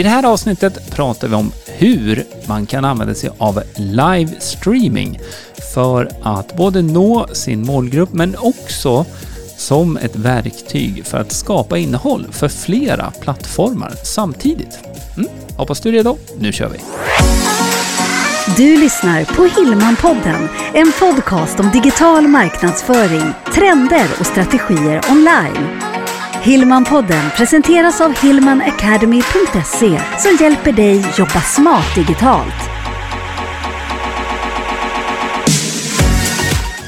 I det här avsnittet pratar vi om hur man kan använda sig av livestreaming för att både nå sin målgrupp men också som ett verktyg för att skapa innehåll för flera plattformar samtidigt. Mm, hoppas du är redo. Nu kör vi! Du lyssnar på Hillmanpodden, en podcast om digital marknadsföring, trender och strategier online. Hillmanpodden presenteras av hillmanacademy.se som hjälper dig jobba smart digitalt.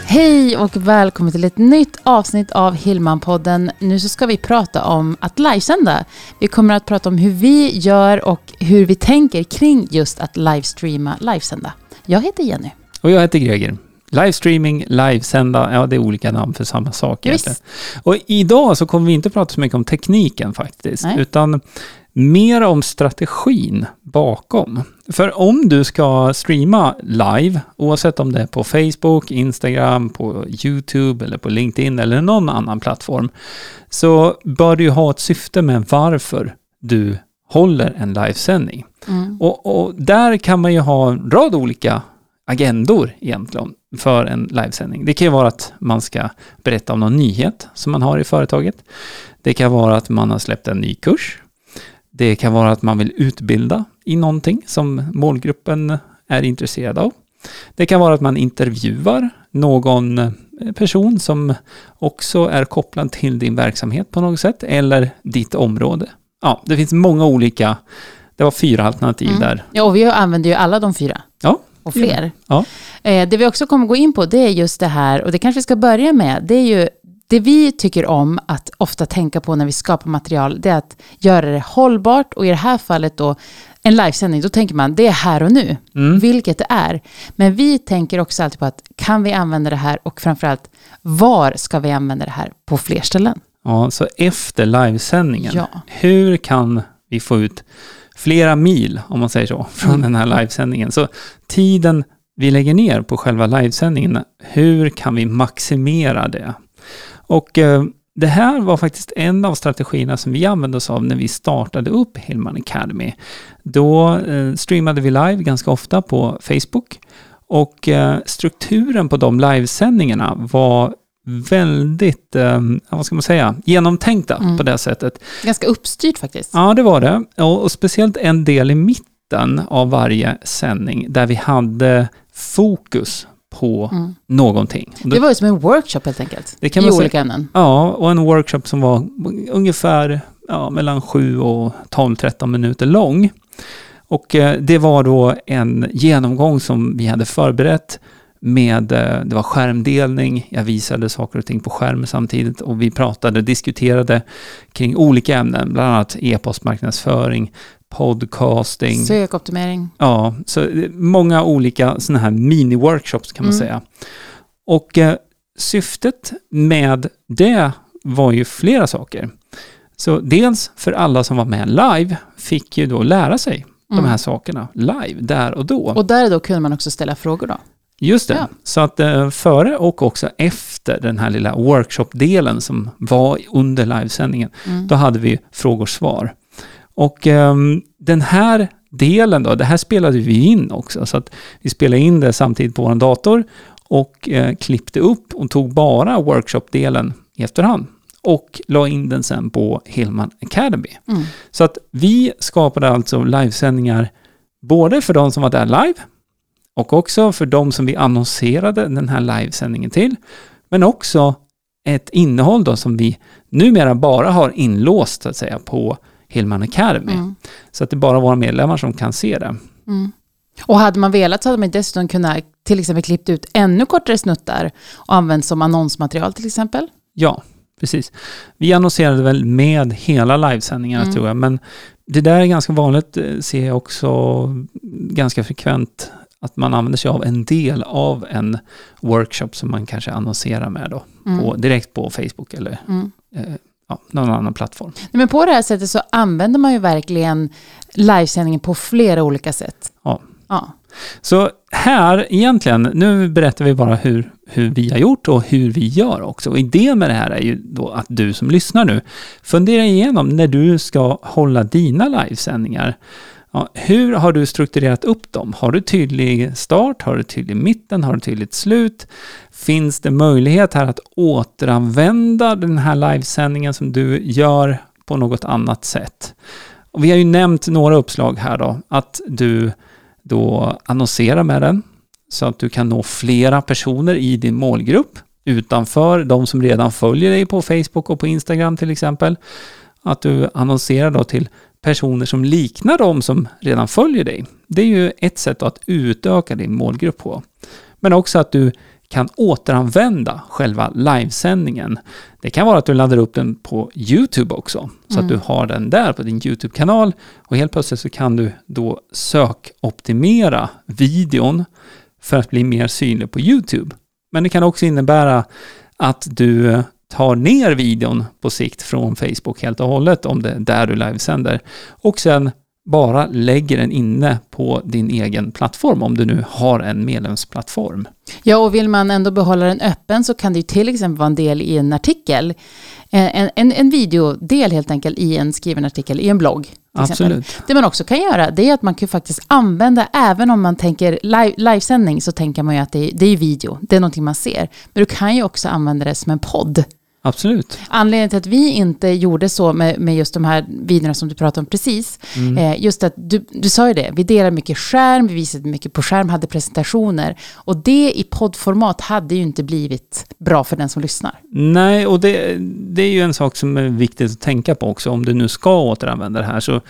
Hej och välkommen till ett nytt avsnitt av Hillmanpodden. Nu så ska vi prata om att livesända. Vi kommer att prata om hur vi gör och hur vi tänker kring just att livestreama, livesända. Jag heter Jenny. Och jag heter Greger. Livestreaming, livesända, ja det är olika namn för samma sak. Och idag så kommer vi inte prata så mycket om tekniken faktiskt, Nej. utan mer om strategin bakom. För om du ska streama live, oavsett om det är på Facebook, Instagram, på YouTube eller på LinkedIn eller någon annan plattform, så bör du ju ha ett syfte med varför du håller en livesändning. Mm. Och, och där kan man ju ha en rad olika agendor egentligen för en livesändning. Det kan ju vara att man ska berätta om någon nyhet som man har i företaget. Det kan vara att man har släppt en ny kurs. Det kan vara att man vill utbilda i någonting som målgruppen är intresserad av. Det kan vara att man intervjuar någon person som också är kopplad till din verksamhet på något sätt eller ditt område. Ja, det finns många olika, det var fyra alternativ Mm. där. Ja, och vi använder ju alla de fyra Ja, och fler. Ja. Eh, det vi också kommer gå in på det är just det här, och det kanske vi ska börja med, det är ju det vi tycker om att ofta tänka på när vi skapar material, det är att göra det hållbart och i det här fallet då en livesändning, då tänker man det är här och nu, Mm. vilket det är. Men vi tänker också alltid på att kan vi använda det här och framförallt var ska vi använda det här på fler ställen? Ja, så efter livesändningen, Ja. hur kan vi få ut flera mil, om man säger så, från den här livesändningen? Så tiden vi lägger ner på själva livesändningen, hur kan vi maximera det? Och eh, det här var faktiskt en av strategierna som vi använde oss av när vi startade upp Hillman Academy. Då eh, streamade vi live ganska ofta på Facebook och eh, strukturen på de livesändningarna var väldigt, eh, vad ska man säga, genomtänkta Mm. på det sättet. Ganska uppstyrt faktiskt. Ja, det var det. Och, och speciellt en del i mitten av varje sändning där vi hade fokus på Mm. någonting. Då- Det var ju som en workshop helt enkelt, Det kan i man säga. olika ämnen. Ja, och en workshop som var ungefär ja, mellan 7 och 12-13 minuter lång. Och eh, det var då en genomgång som vi hade förberett med, eh, det var skärmdelning, jag visade saker och ting på skärm samtidigt och vi pratade, diskuterade kring olika ämnen, bland annat e-postmarknadsföring, podcasting, Sökoptimering. Ja, så många olika sådana här mini-workshops kan man Mm. säga. Och eh, syftet med det var ju flera saker. Så dels för alla som var med live fick ju då lära sig Mm. de här sakerna live, där och då. Och där då kunde man också ställa frågor då. Just det. Ja. Så att eh, före och också efter den här lilla workshop-delen som var under livesändningen, Mm. då hade vi frågor och svar. Och ehm, den här delen då, det här spelade vi in också, så att vi spelade in det samtidigt på vår dator och eh, klippte upp och tog bara workshop-delen i efterhand och la in den sen på Hillman Academy. Mm. Så att vi skapade alltså livesändningar både för de som var där live och också för de som vi annonserade den här livesändningen till. Men också ett innehåll då som vi numera bara har inlåst så att säga på Hillman Academy. Mm. Så att det är bara våra medlemmar som kan se det. Mm. Och hade man velat så hade man dessutom kunnat till exempel klippt ut ännu kortare snuttar och använt som annonsmaterial till exempel. Ja, precis. Vi annonserade väl med hela livesändningarna Mm. tror jag, men det där är ganska vanligt, eh, ser jag också ganska frekvent, att man använder sig av en del av en workshop som man kanske annonserar med då, Mm. på, direkt på Facebook eller Mm. eh, ja, någon annan plattform. Nej, Men på det här sättet så använder man ju verkligen livesändningen på flera olika sätt. Ja. Ja. Så här egentligen, nu berättar vi bara hur hur vi har gjort och hur vi gör också. Och idén med det här är ju då att du som lyssnar nu funderar igenom när du ska hålla dina livesändningar. Ja, hur har du strukturerat upp dem? Har du tydlig start? Har du tydlig mitten? Har du tydligt slut? Finns det möjlighet här att återanvända den här livesändningen som du gör på något annat sätt? Och vi har ju nämnt några uppslag här då, att du då annonserar med den så att du kan nå flera personer i din målgrupp utanför de som redan följer dig på Facebook och på Instagram till exempel. Att du annonserar då till personer som liknar de som redan följer dig. Det är ju ett sätt att utöka din målgrupp på. Men också att du kan återanvända själva livesändningen. Det kan vara att du laddar upp den på YouTube också, så mm. att du har den där på din YouTube-kanal och helt plötsligt så kan du då sökoptimera videon för att bli mer synlig på YouTube. Men det kan också innebära att du tar ner videon på sikt från Facebook helt och hållet om det är där du livesänder och sen bara lägger den inne på din egen plattform om du nu har en medlemsplattform. Ja, och vill man ändå behålla den öppen så kan det ju till exempel vara en del i en artikel. Eh, en, en, en videodel helt enkelt i en skriven artikel i en blogg. Absolut. Det man också kan göra det är att man kan faktiskt använda, även om man tänker live, livesändning så tänker man ju att det är, det är video, det är någonting man ser. Men du kan ju också använda det som en podd. Absolut. Anledningen till att vi inte gjorde så med, med just de här videorna som du pratade om precis, mm. eh, just att du, du sa ju det, vi delar mycket skärm, vi visade mycket på skärm, hade presentationer. Och det i poddformat hade ju inte blivit bra för den som lyssnar. Nej, och det, det är ju en sak som är viktigt att tänka på också, om du nu ska återanvända det här, så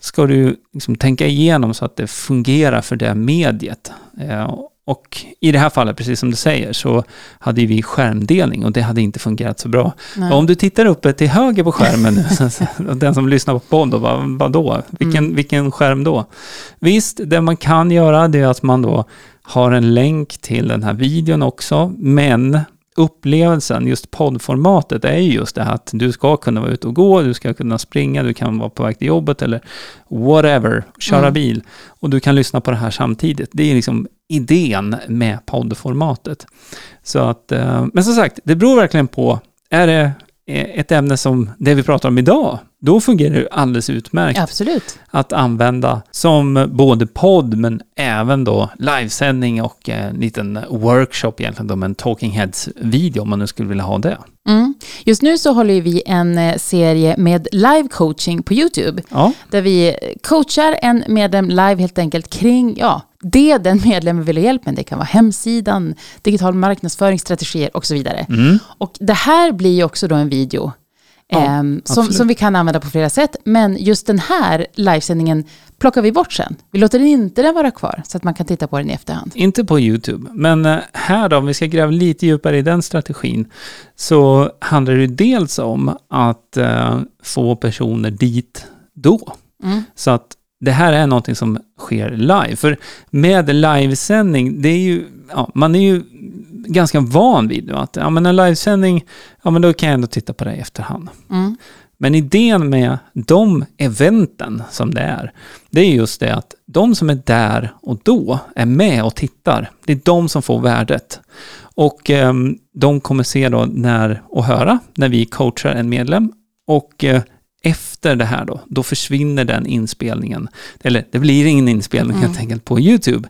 ska du liksom tänka igenom så att det fungerar för det mediet. Eh, och i det här fallet, precis som du säger, så hade vi skärmdelning och det hade inte fungerat så bra. Om du tittar uppe till höger på skärmen nu, den som lyssnar på podd, vad, vad då? Vilken, mm. vilken skärm då? Visst, det man kan göra det är att man då har en länk till den här videon också, men upplevelsen, just poddformatet, är ju just det här att du ska kunna vara ute och gå, du ska kunna springa, du kan vara på väg till jobbet eller whatever, köra mm. bil. Och du kan lyssna på det här samtidigt. Det är liksom idén med poddformatet. Så att, eh, men som sagt, det beror verkligen på, är det ett ämne som det vi pratar om idag, då fungerar det alldeles utmärkt. Absolut. Att använda som både podd men även då livesändning och en liten workshop egentligen då med en Talking Heads-video om man nu skulle vilja ha det. Mm. Just nu så håller vi en eh, serie med live coaching på YouTube. Ja. Där vi coachar en medlem live helt enkelt kring ja, det den medlemmen vill ha hjälp med. Det kan vara hemsidan, digital marknadsföringsstrategier och så vidare. Mm. Och det här blir ju också då en video Ja, eh, som, som vi kan använda på flera sätt. Men just den här livesändningen plockar vi bort sen. Vi låter inte den vara kvar så att man kan titta på den i efterhand. Inte på YouTube, men eh, här då, om vi ska gräva lite djupare i den strategin, så handlar det dels om att uh, få personer dit då. Mm. Så att det här är någonting som sker live. För med livesändning, det är ju, ja, man är ju ganska van vid nu att ja, men en livesändning, ja men då kan jag ändå titta på det i efterhand. Mm. Men idén med de eventen som det är, det är just det att de som är där och då är med och tittar. Det är de som får värdet. Och eh, de kommer se då när, och höra när vi coachar en medlem. Och eh, efter det här då, då försvinner den inspelningen. Eller det blir ingen inspelning mm. helt enkelt på YouTube.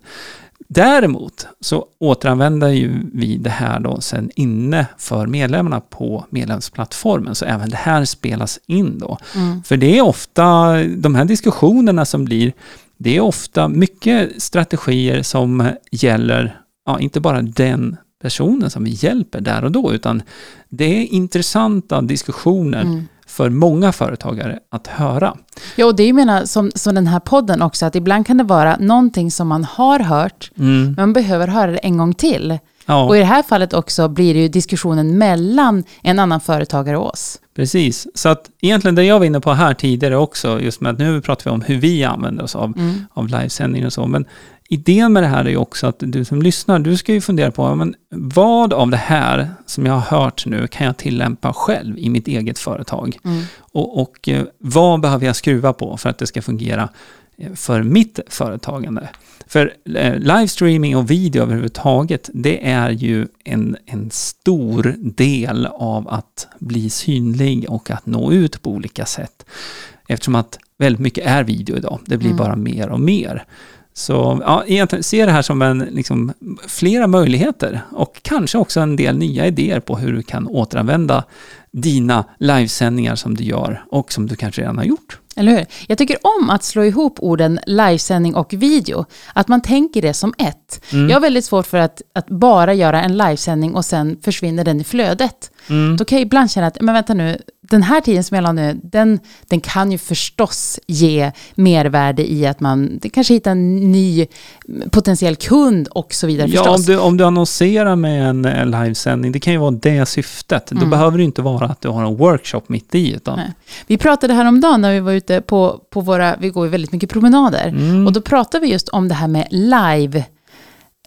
Däremot så återanvänder ju vi det här då sen inne för medlemmarna på medlemsplattformen, så även det här spelas in då. Mm. För det är ofta, de här diskussionerna som blir, det är ofta mycket strategier som gäller, ja, inte bara den personen som vi hjälper där och då, utan det är intressanta diskussioner mm för många företagare att höra. Ja, och det är menar, som, som den här podden också, att ibland kan det vara någonting som man har hört, mm. men man behöver höra det en gång till. Ja. Och i det här fallet också blir det ju diskussionen mellan en annan företagare och oss. Precis, så att egentligen det jag var inne på här tidigare också, just med att nu pratar vi om hur vi använder oss av, mm. av livesändning och så, men idén med det här är ju också att du som lyssnar, du ska ju fundera på, men vad av det här som jag har hört nu kan jag tillämpa själv i mitt eget företag? Mm. Och, och, eh, vad behöver jag skruva på för att det ska fungera eh, för mitt företagande. För eh, livestreaming och video överhuvudtaget, det är ju en, en stor del av att bli synlig och att nå ut på olika sätt. Eftersom att väldigt mycket är video idag. Det blir Mm. bara mer och mer. Så ja, egentligen ser det här som en, liksom, flera möjligheter och kanske också en del nya idéer på hur du kan återanvända dina livesändningar som du gör och som du kanske redan har gjort. Eller hur? Jag tycker om att slå ihop orden livesändning och video. Att man tänker det som ett. Mm. Jag har väldigt svårt för att, att bara göra en livesändning och sen försvinner den i flödet. Mm. Då kan jag ibland känna att, men vänta nu, den här tiden som jag la nu, den, den kan ju förstås ge mervärde i att man kanske hittar en ny potentiell kund och så vidare Ja, förstås. om du, om du annonserar med en livesändning, det kan ju vara det syftet. Då Mm. behöver det inte vara att du har en workshop mitt i, utan Nej. Vi pratade häromdagen när vi var ute på, på våra, vi går ju väldigt mycket promenader, Mm. och då pratade vi just om det här med live,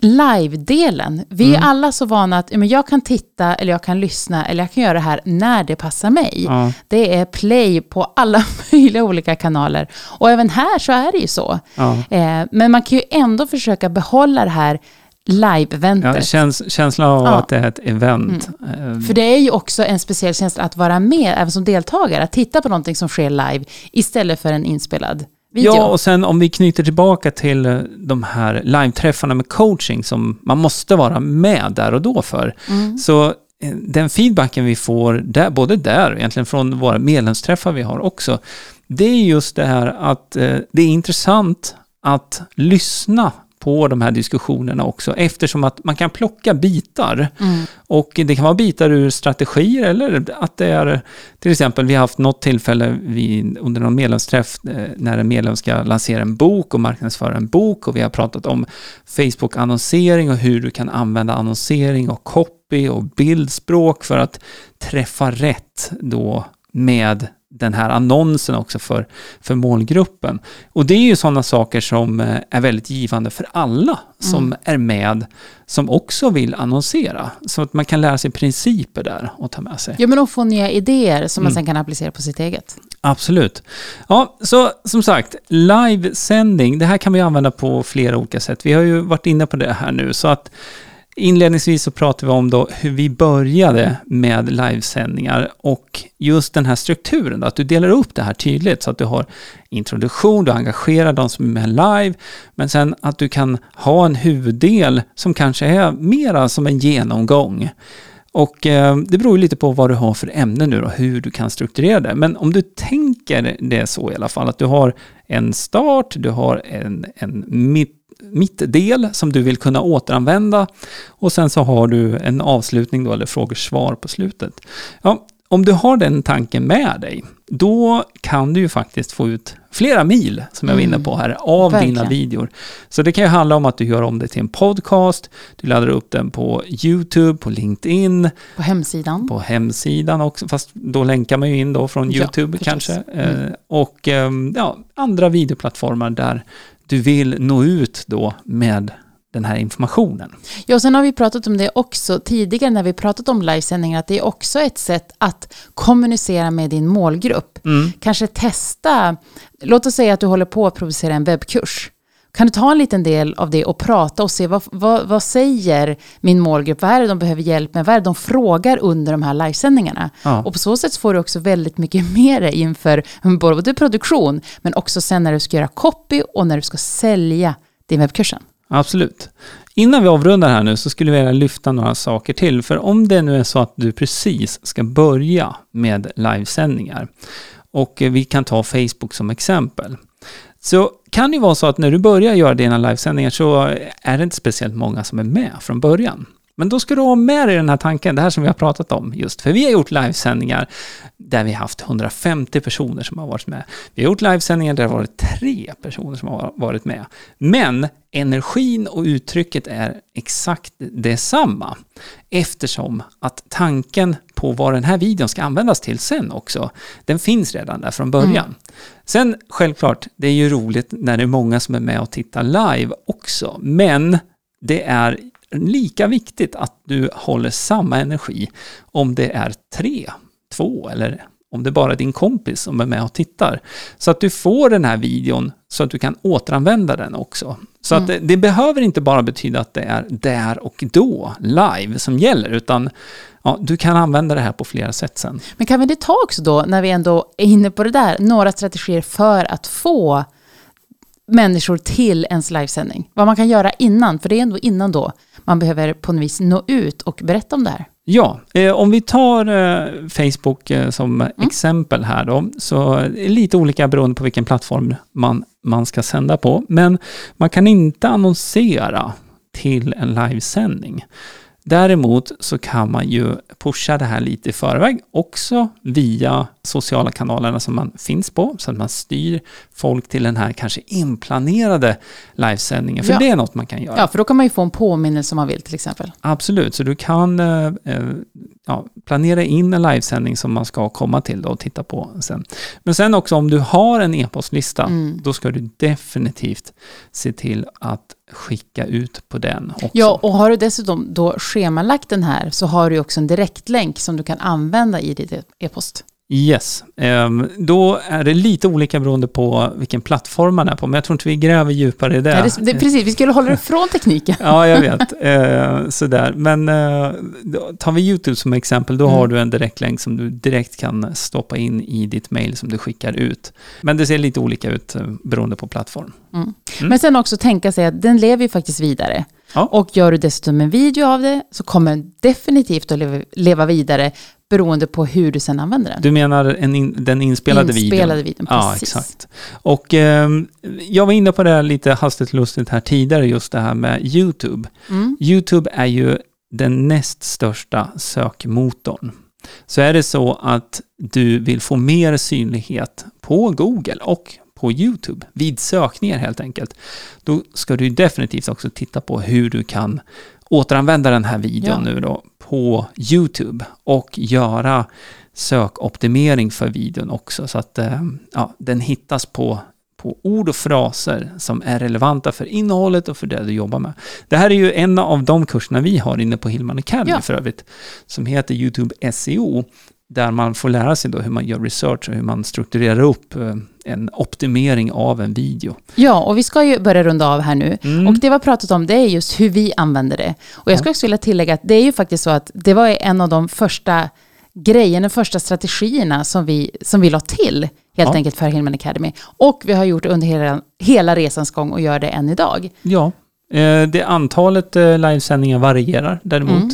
live-delen. Vi Mm. är alla så vana att ja, men jag kan titta, eller jag kan lyssna, eller jag kan göra det här när det passar mig. ja, Det är play på alla möjliga olika kanaler. Och även här så är det ju så. ja. Eh, men man kan ju ändå försöka behålla det här Ja, live-eventet. käns, känslan av Ja. Mm. att det är ett event. Eh, För det är ju också en speciell känsla att vara med, även som deltagare, att titta på någonting som sker live, istället för en inspelad video. Ja, och sen om vi knyter tillbaka till eh, de här live-träffarna med coaching som man måste vara med där och då för. Mm. Så eh, den feedbacken vi får, där, både där och egentligen från våra medlemsträffar vi har också, det är just det här att eh, det är intressant att lyssna på de här diskussionerna också, eftersom att man kan plocka bitar. Mm. Och det kan vara bitar ur strategier eller att det är, till exempel vi har haft något tillfälle vid, under någon medlemsträff eh, när en medlem ska lansera en bok och marknadsföra en bok och vi har pratat om Facebook-annonsering och hur du kan använda annonsering och copy och bildspråk för att träffa rätt då med den här annonsen också för, för målgruppen. Och det är ju sådana saker som eh, är väldigt givande för alla som Mm. är med, som också vill annonsera. Så att man kan lära sig principer där och ta med sig. Ja, men att få nya idéer som man Mm. sen kan applicera på sitt eget. Absolut. Ja, så som sagt, livesändning, det här kan vi använda på flera olika sätt. Vi har ju varit inne på det här nu, så att inledningsvis så pratade vi om då hur vi började med livesändningar och just den här strukturen, då, att du delar upp det här tydligt så att du har introduktion, du engagerar de som är med live, men sen att du kan ha en huvuddel som kanske är mera som en genomgång. Och eh, det beror ju lite på vad du har för ämne nu och hur du kan strukturera det. Men om du tänker det så i alla fall, att du har en start, du har en, en mitt, mittdel som du vill kunna återanvända och sen så har du en avslutning då, eller frågor-svar på slutet. Ja, om du har den tanken med dig, då kan du ju faktiskt få ut flera mil, som jag var inne på här, av dina Verkligen. videor. Så det kan ju handla om att du gör om det till en podcast, du laddar upp den på YouTube, på LinkedIn, På hemsidan. på hemsidan också, fast då länkar man ju in då från Ja, YouTube förstås. kanske. Mm. Eh, och eh, ja, andra videoplattformar där du vill nå ut då med den här informationen. Ja, och sen har vi pratat om det också tidigare när vi pratat om livesändningar, att det är också ett sätt att kommunicera med din målgrupp. Mm. Kanske testa, låt oss säga att du håller på att producera en webbkurs. Kan du ta en liten del av det och prata och se vad, vad, vad säger min målgrupp, vad är det de behöver hjälp med, vad är det de frågar under de här livesändningarna? Ja. Och på så sätt får du också väldigt mycket mer inför både produktion, men också sen när du ska göra copy och när du ska sälja din webbkursen. Absolut. Innan vi avrundar här nu så skulle vi vilja lyfta några saker till. För om det nu är så att du precis ska börja med livesändningar och vi kan ta Facebook som exempel. Så kan ju vara så att när du börjar göra dina livesändningar så är det inte speciellt många som är med från början. Men då ska du ha med dig den här tanken, det här som vi har pratat om just. För vi har gjort livesändningar där vi har haft 150 personer som har varit med. Vi har gjort livesändningar där det har varit tre personer som har varit med. Men energin och uttrycket är exakt detsamma. Eftersom att tanken på vad den här videon ska användas till sen också, den finns redan där från början. Sen självklart, det är ju roligt när det är många som är med och tittar live också. Men det är lika viktigt att du håller samma energi om det är tre, två eller om det bara är din kompis som är med och tittar. Så att du får den här videon så att du kan återanvända den också. Så att det, det behöver inte bara betyda att det är där och då, live, som gäller, utan ja, du kan använda det här på flera sätt sen. Men kan vi inte ta också då, när vi ändå är inne på det där, några strategier för att få människor till ens livesändning? Vad man kan göra innan, för det är ändå innan då man behöver på något vis nå ut och berätta om det här. Ja, eh, om vi tar eh, Facebook eh, som exempel här då, så är det lite olika beroende på vilken plattform man, man ska sända på. Men man kan inte annonsera till en livesändning. Däremot så kan man ju pusha det här lite i förväg, också via sociala kanalerna som man finns på, så att man styr folk till den här kanske inplanerade livesändningen, för Ja. det är något man kan göra. Ja, för då kan man ju få en påminnelse om man vill till exempel. Absolut, så du kan eh, eh, ja, planera in en livesändning som man ska komma till då och titta på sen. Men sen också om du har en e-postlista, Mm. då ska du definitivt se till att skicka ut på den också. Ja, och har du dessutom då schemalagt den här så har du också en direktlänk som du kan använda i ditt e-post. Yes, Ehm, då är det lite olika beroende på vilken plattform man är på, men jag tror inte vi gräver djupare i det. Ja, det, det, precis, vi skulle hålla det från tekniken. Ja, jag vet. Eh, sådär. Men eh, tar vi YouTube som exempel, då Mm. har du en direktlänk som du direkt kan stoppa in i ditt mail som du skickar ut. Men det ser lite olika ut eh, beroende på plattform. Mm. Mm. Men sen också tänka sig att den lever ju faktiskt vidare. Ja. Och gör du dessutom en video av det så kommer den definitivt att leva, vidare beroende på hur du sen använder den. Du menar en in, den inspelade, Inspelade videon? videon, Ja, exakt. Och ehm, jag var inne på det här lite hastigt lustigt här tidigare, just det här med YouTube. Mm. YouTube är ju den näst största sökmotorn. Så är det så att du vill få mer synlighet på Google och på YouTube, vid sökningar helt enkelt, då ska du definitivt också titta på hur du kan återanvända den här videon Ja. nu då på YouTube och göra sökoptimering för videon också så att eh, ja, den hittas på, på ord och fraser som är relevanta för innehållet och för det du jobbar med. Det här är ju en av de kurserna vi har inne på Hillman Academy Ja. för övrigt, som heter YouTube SEO, där man får lära sig då hur man gör research och hur man strukturerar upp eh, en optimering av en video. Ja, och vi ska ju börja runda av här nu. Mm. Och det vi har pratat om, det är just hur vi använder det. Och jag skulle också vilja tillägga att det är ju faktiskt så att det var en av de första grejerna, de första strategierna som vi, som vi la till, helt Ja. enkelt för Hillman Academy. Och vi har gjort under hela, hela resans gång och gör det än idag. Ja, det antalet eh, livesändningar varierar däremot. Mm.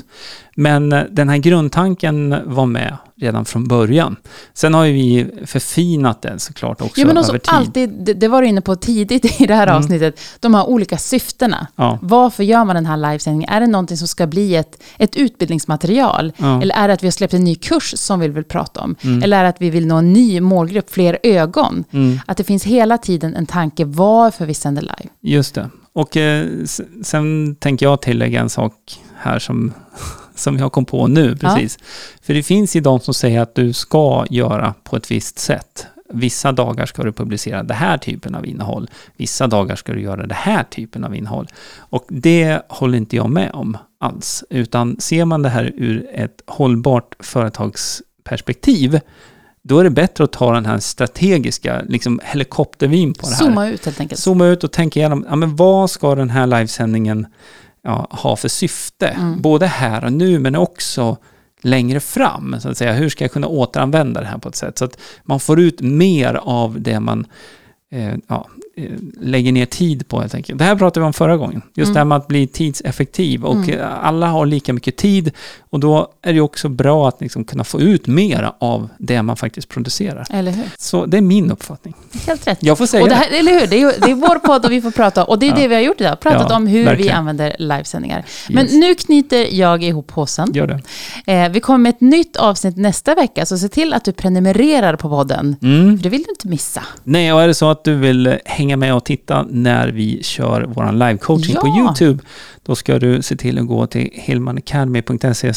Men eh, den här grundtanken var med redan från början. Sen har ju vi förfinat den såklart också Ja, men också över tid. alltid, det, det var du inne på tidigt i det här Mm. avsnittet, de här olika syftena. Ja. Varför gör man den här livesändningen? Är det någonting som ska bli ett, ett utbildningsmaterial? Ja. Eller är det att vi har släppt en ny kurs som vi vill prata om? Mm. Eller är det att vi vill nå en ny målgrupp, fler ögon? Mm, Att det finns hela tiden en tanke varför vi sänder live. just det. Och eh, sen tänker jag tillägga en sak här som, som jag kom på nu precis. För det finns ju de som säger att du ska göra på ett visst sätt. Vissa dagar ska du publicera det här typen av innehåll. Vissa dagar ska du göra det här typen av innehåll. Och det håller inte jag med om alls. Utan ser man det här ur ett hållbart företagsperspektiv, då är det bättre att ta den här strategiska liksom helikoptervin på det här. Zooma ut helt enkelt. Zooma ut och tänka igenom, ja, men vad ska den här livesändningen ja, ha för syfte? Mm. Både här och nu, men också längre fram. Så att säga. Hur ska jag kunna återanvända det här på ett sätt? Så att man får ut mer av det man eh, ja, lägger ner tid på helt enkelt. Det här pratade vi om förra gången. Just Mm. det här med att bli tidseffektiv. Och Mm. eh, alla har lika mycket tid. Och då är det också bra att liksom kunna få ut mer av det man faktiskt producerar. Eller hur? Så det är min uppfattning. Helt rätt. Jag får säga Och det här, eller hur? Det är, det är vår podd och vi får prata, och det är Ja. det vi har gjort idag. Pratat Ja, om hur vi verkligen. använder livesändningar. Men Yes. nu knyter jag ihop påsen. Gör det. Eh, vi kommer med ett nytt avsnitt nästa vecka, så se till att du prenumererar på podden. Mm. För det vill du inte missa. Nej, och är det så att du vill eh, hänga med och titta när vi kör vår live-coaching på Ja. YouTube, då ska du se till att gå till hillmanacademy.se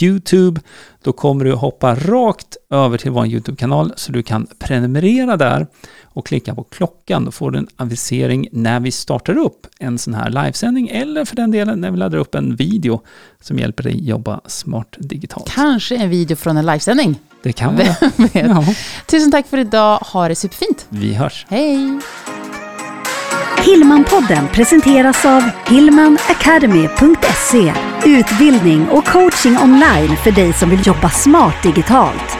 YouTube. Då kommer du hoppa rakt över till vår YouTube-kanal så du kan prenumerera där och klicka på klockan. Då får du en avisering när vi startar upp en sån här livesändning eller för den delen när vi laddar upp en video som hjälper dig jobba smart digitalt. Kanske en video från en livesändning. Det kan vara. Vet? Ja, Tusen tack för idag. Ha det superfint. vi hörs. Hej! Hillmanpodden presenteras av hillmanacademy.se Utbildning och coaching online för dig som vill jobba smart digitalt.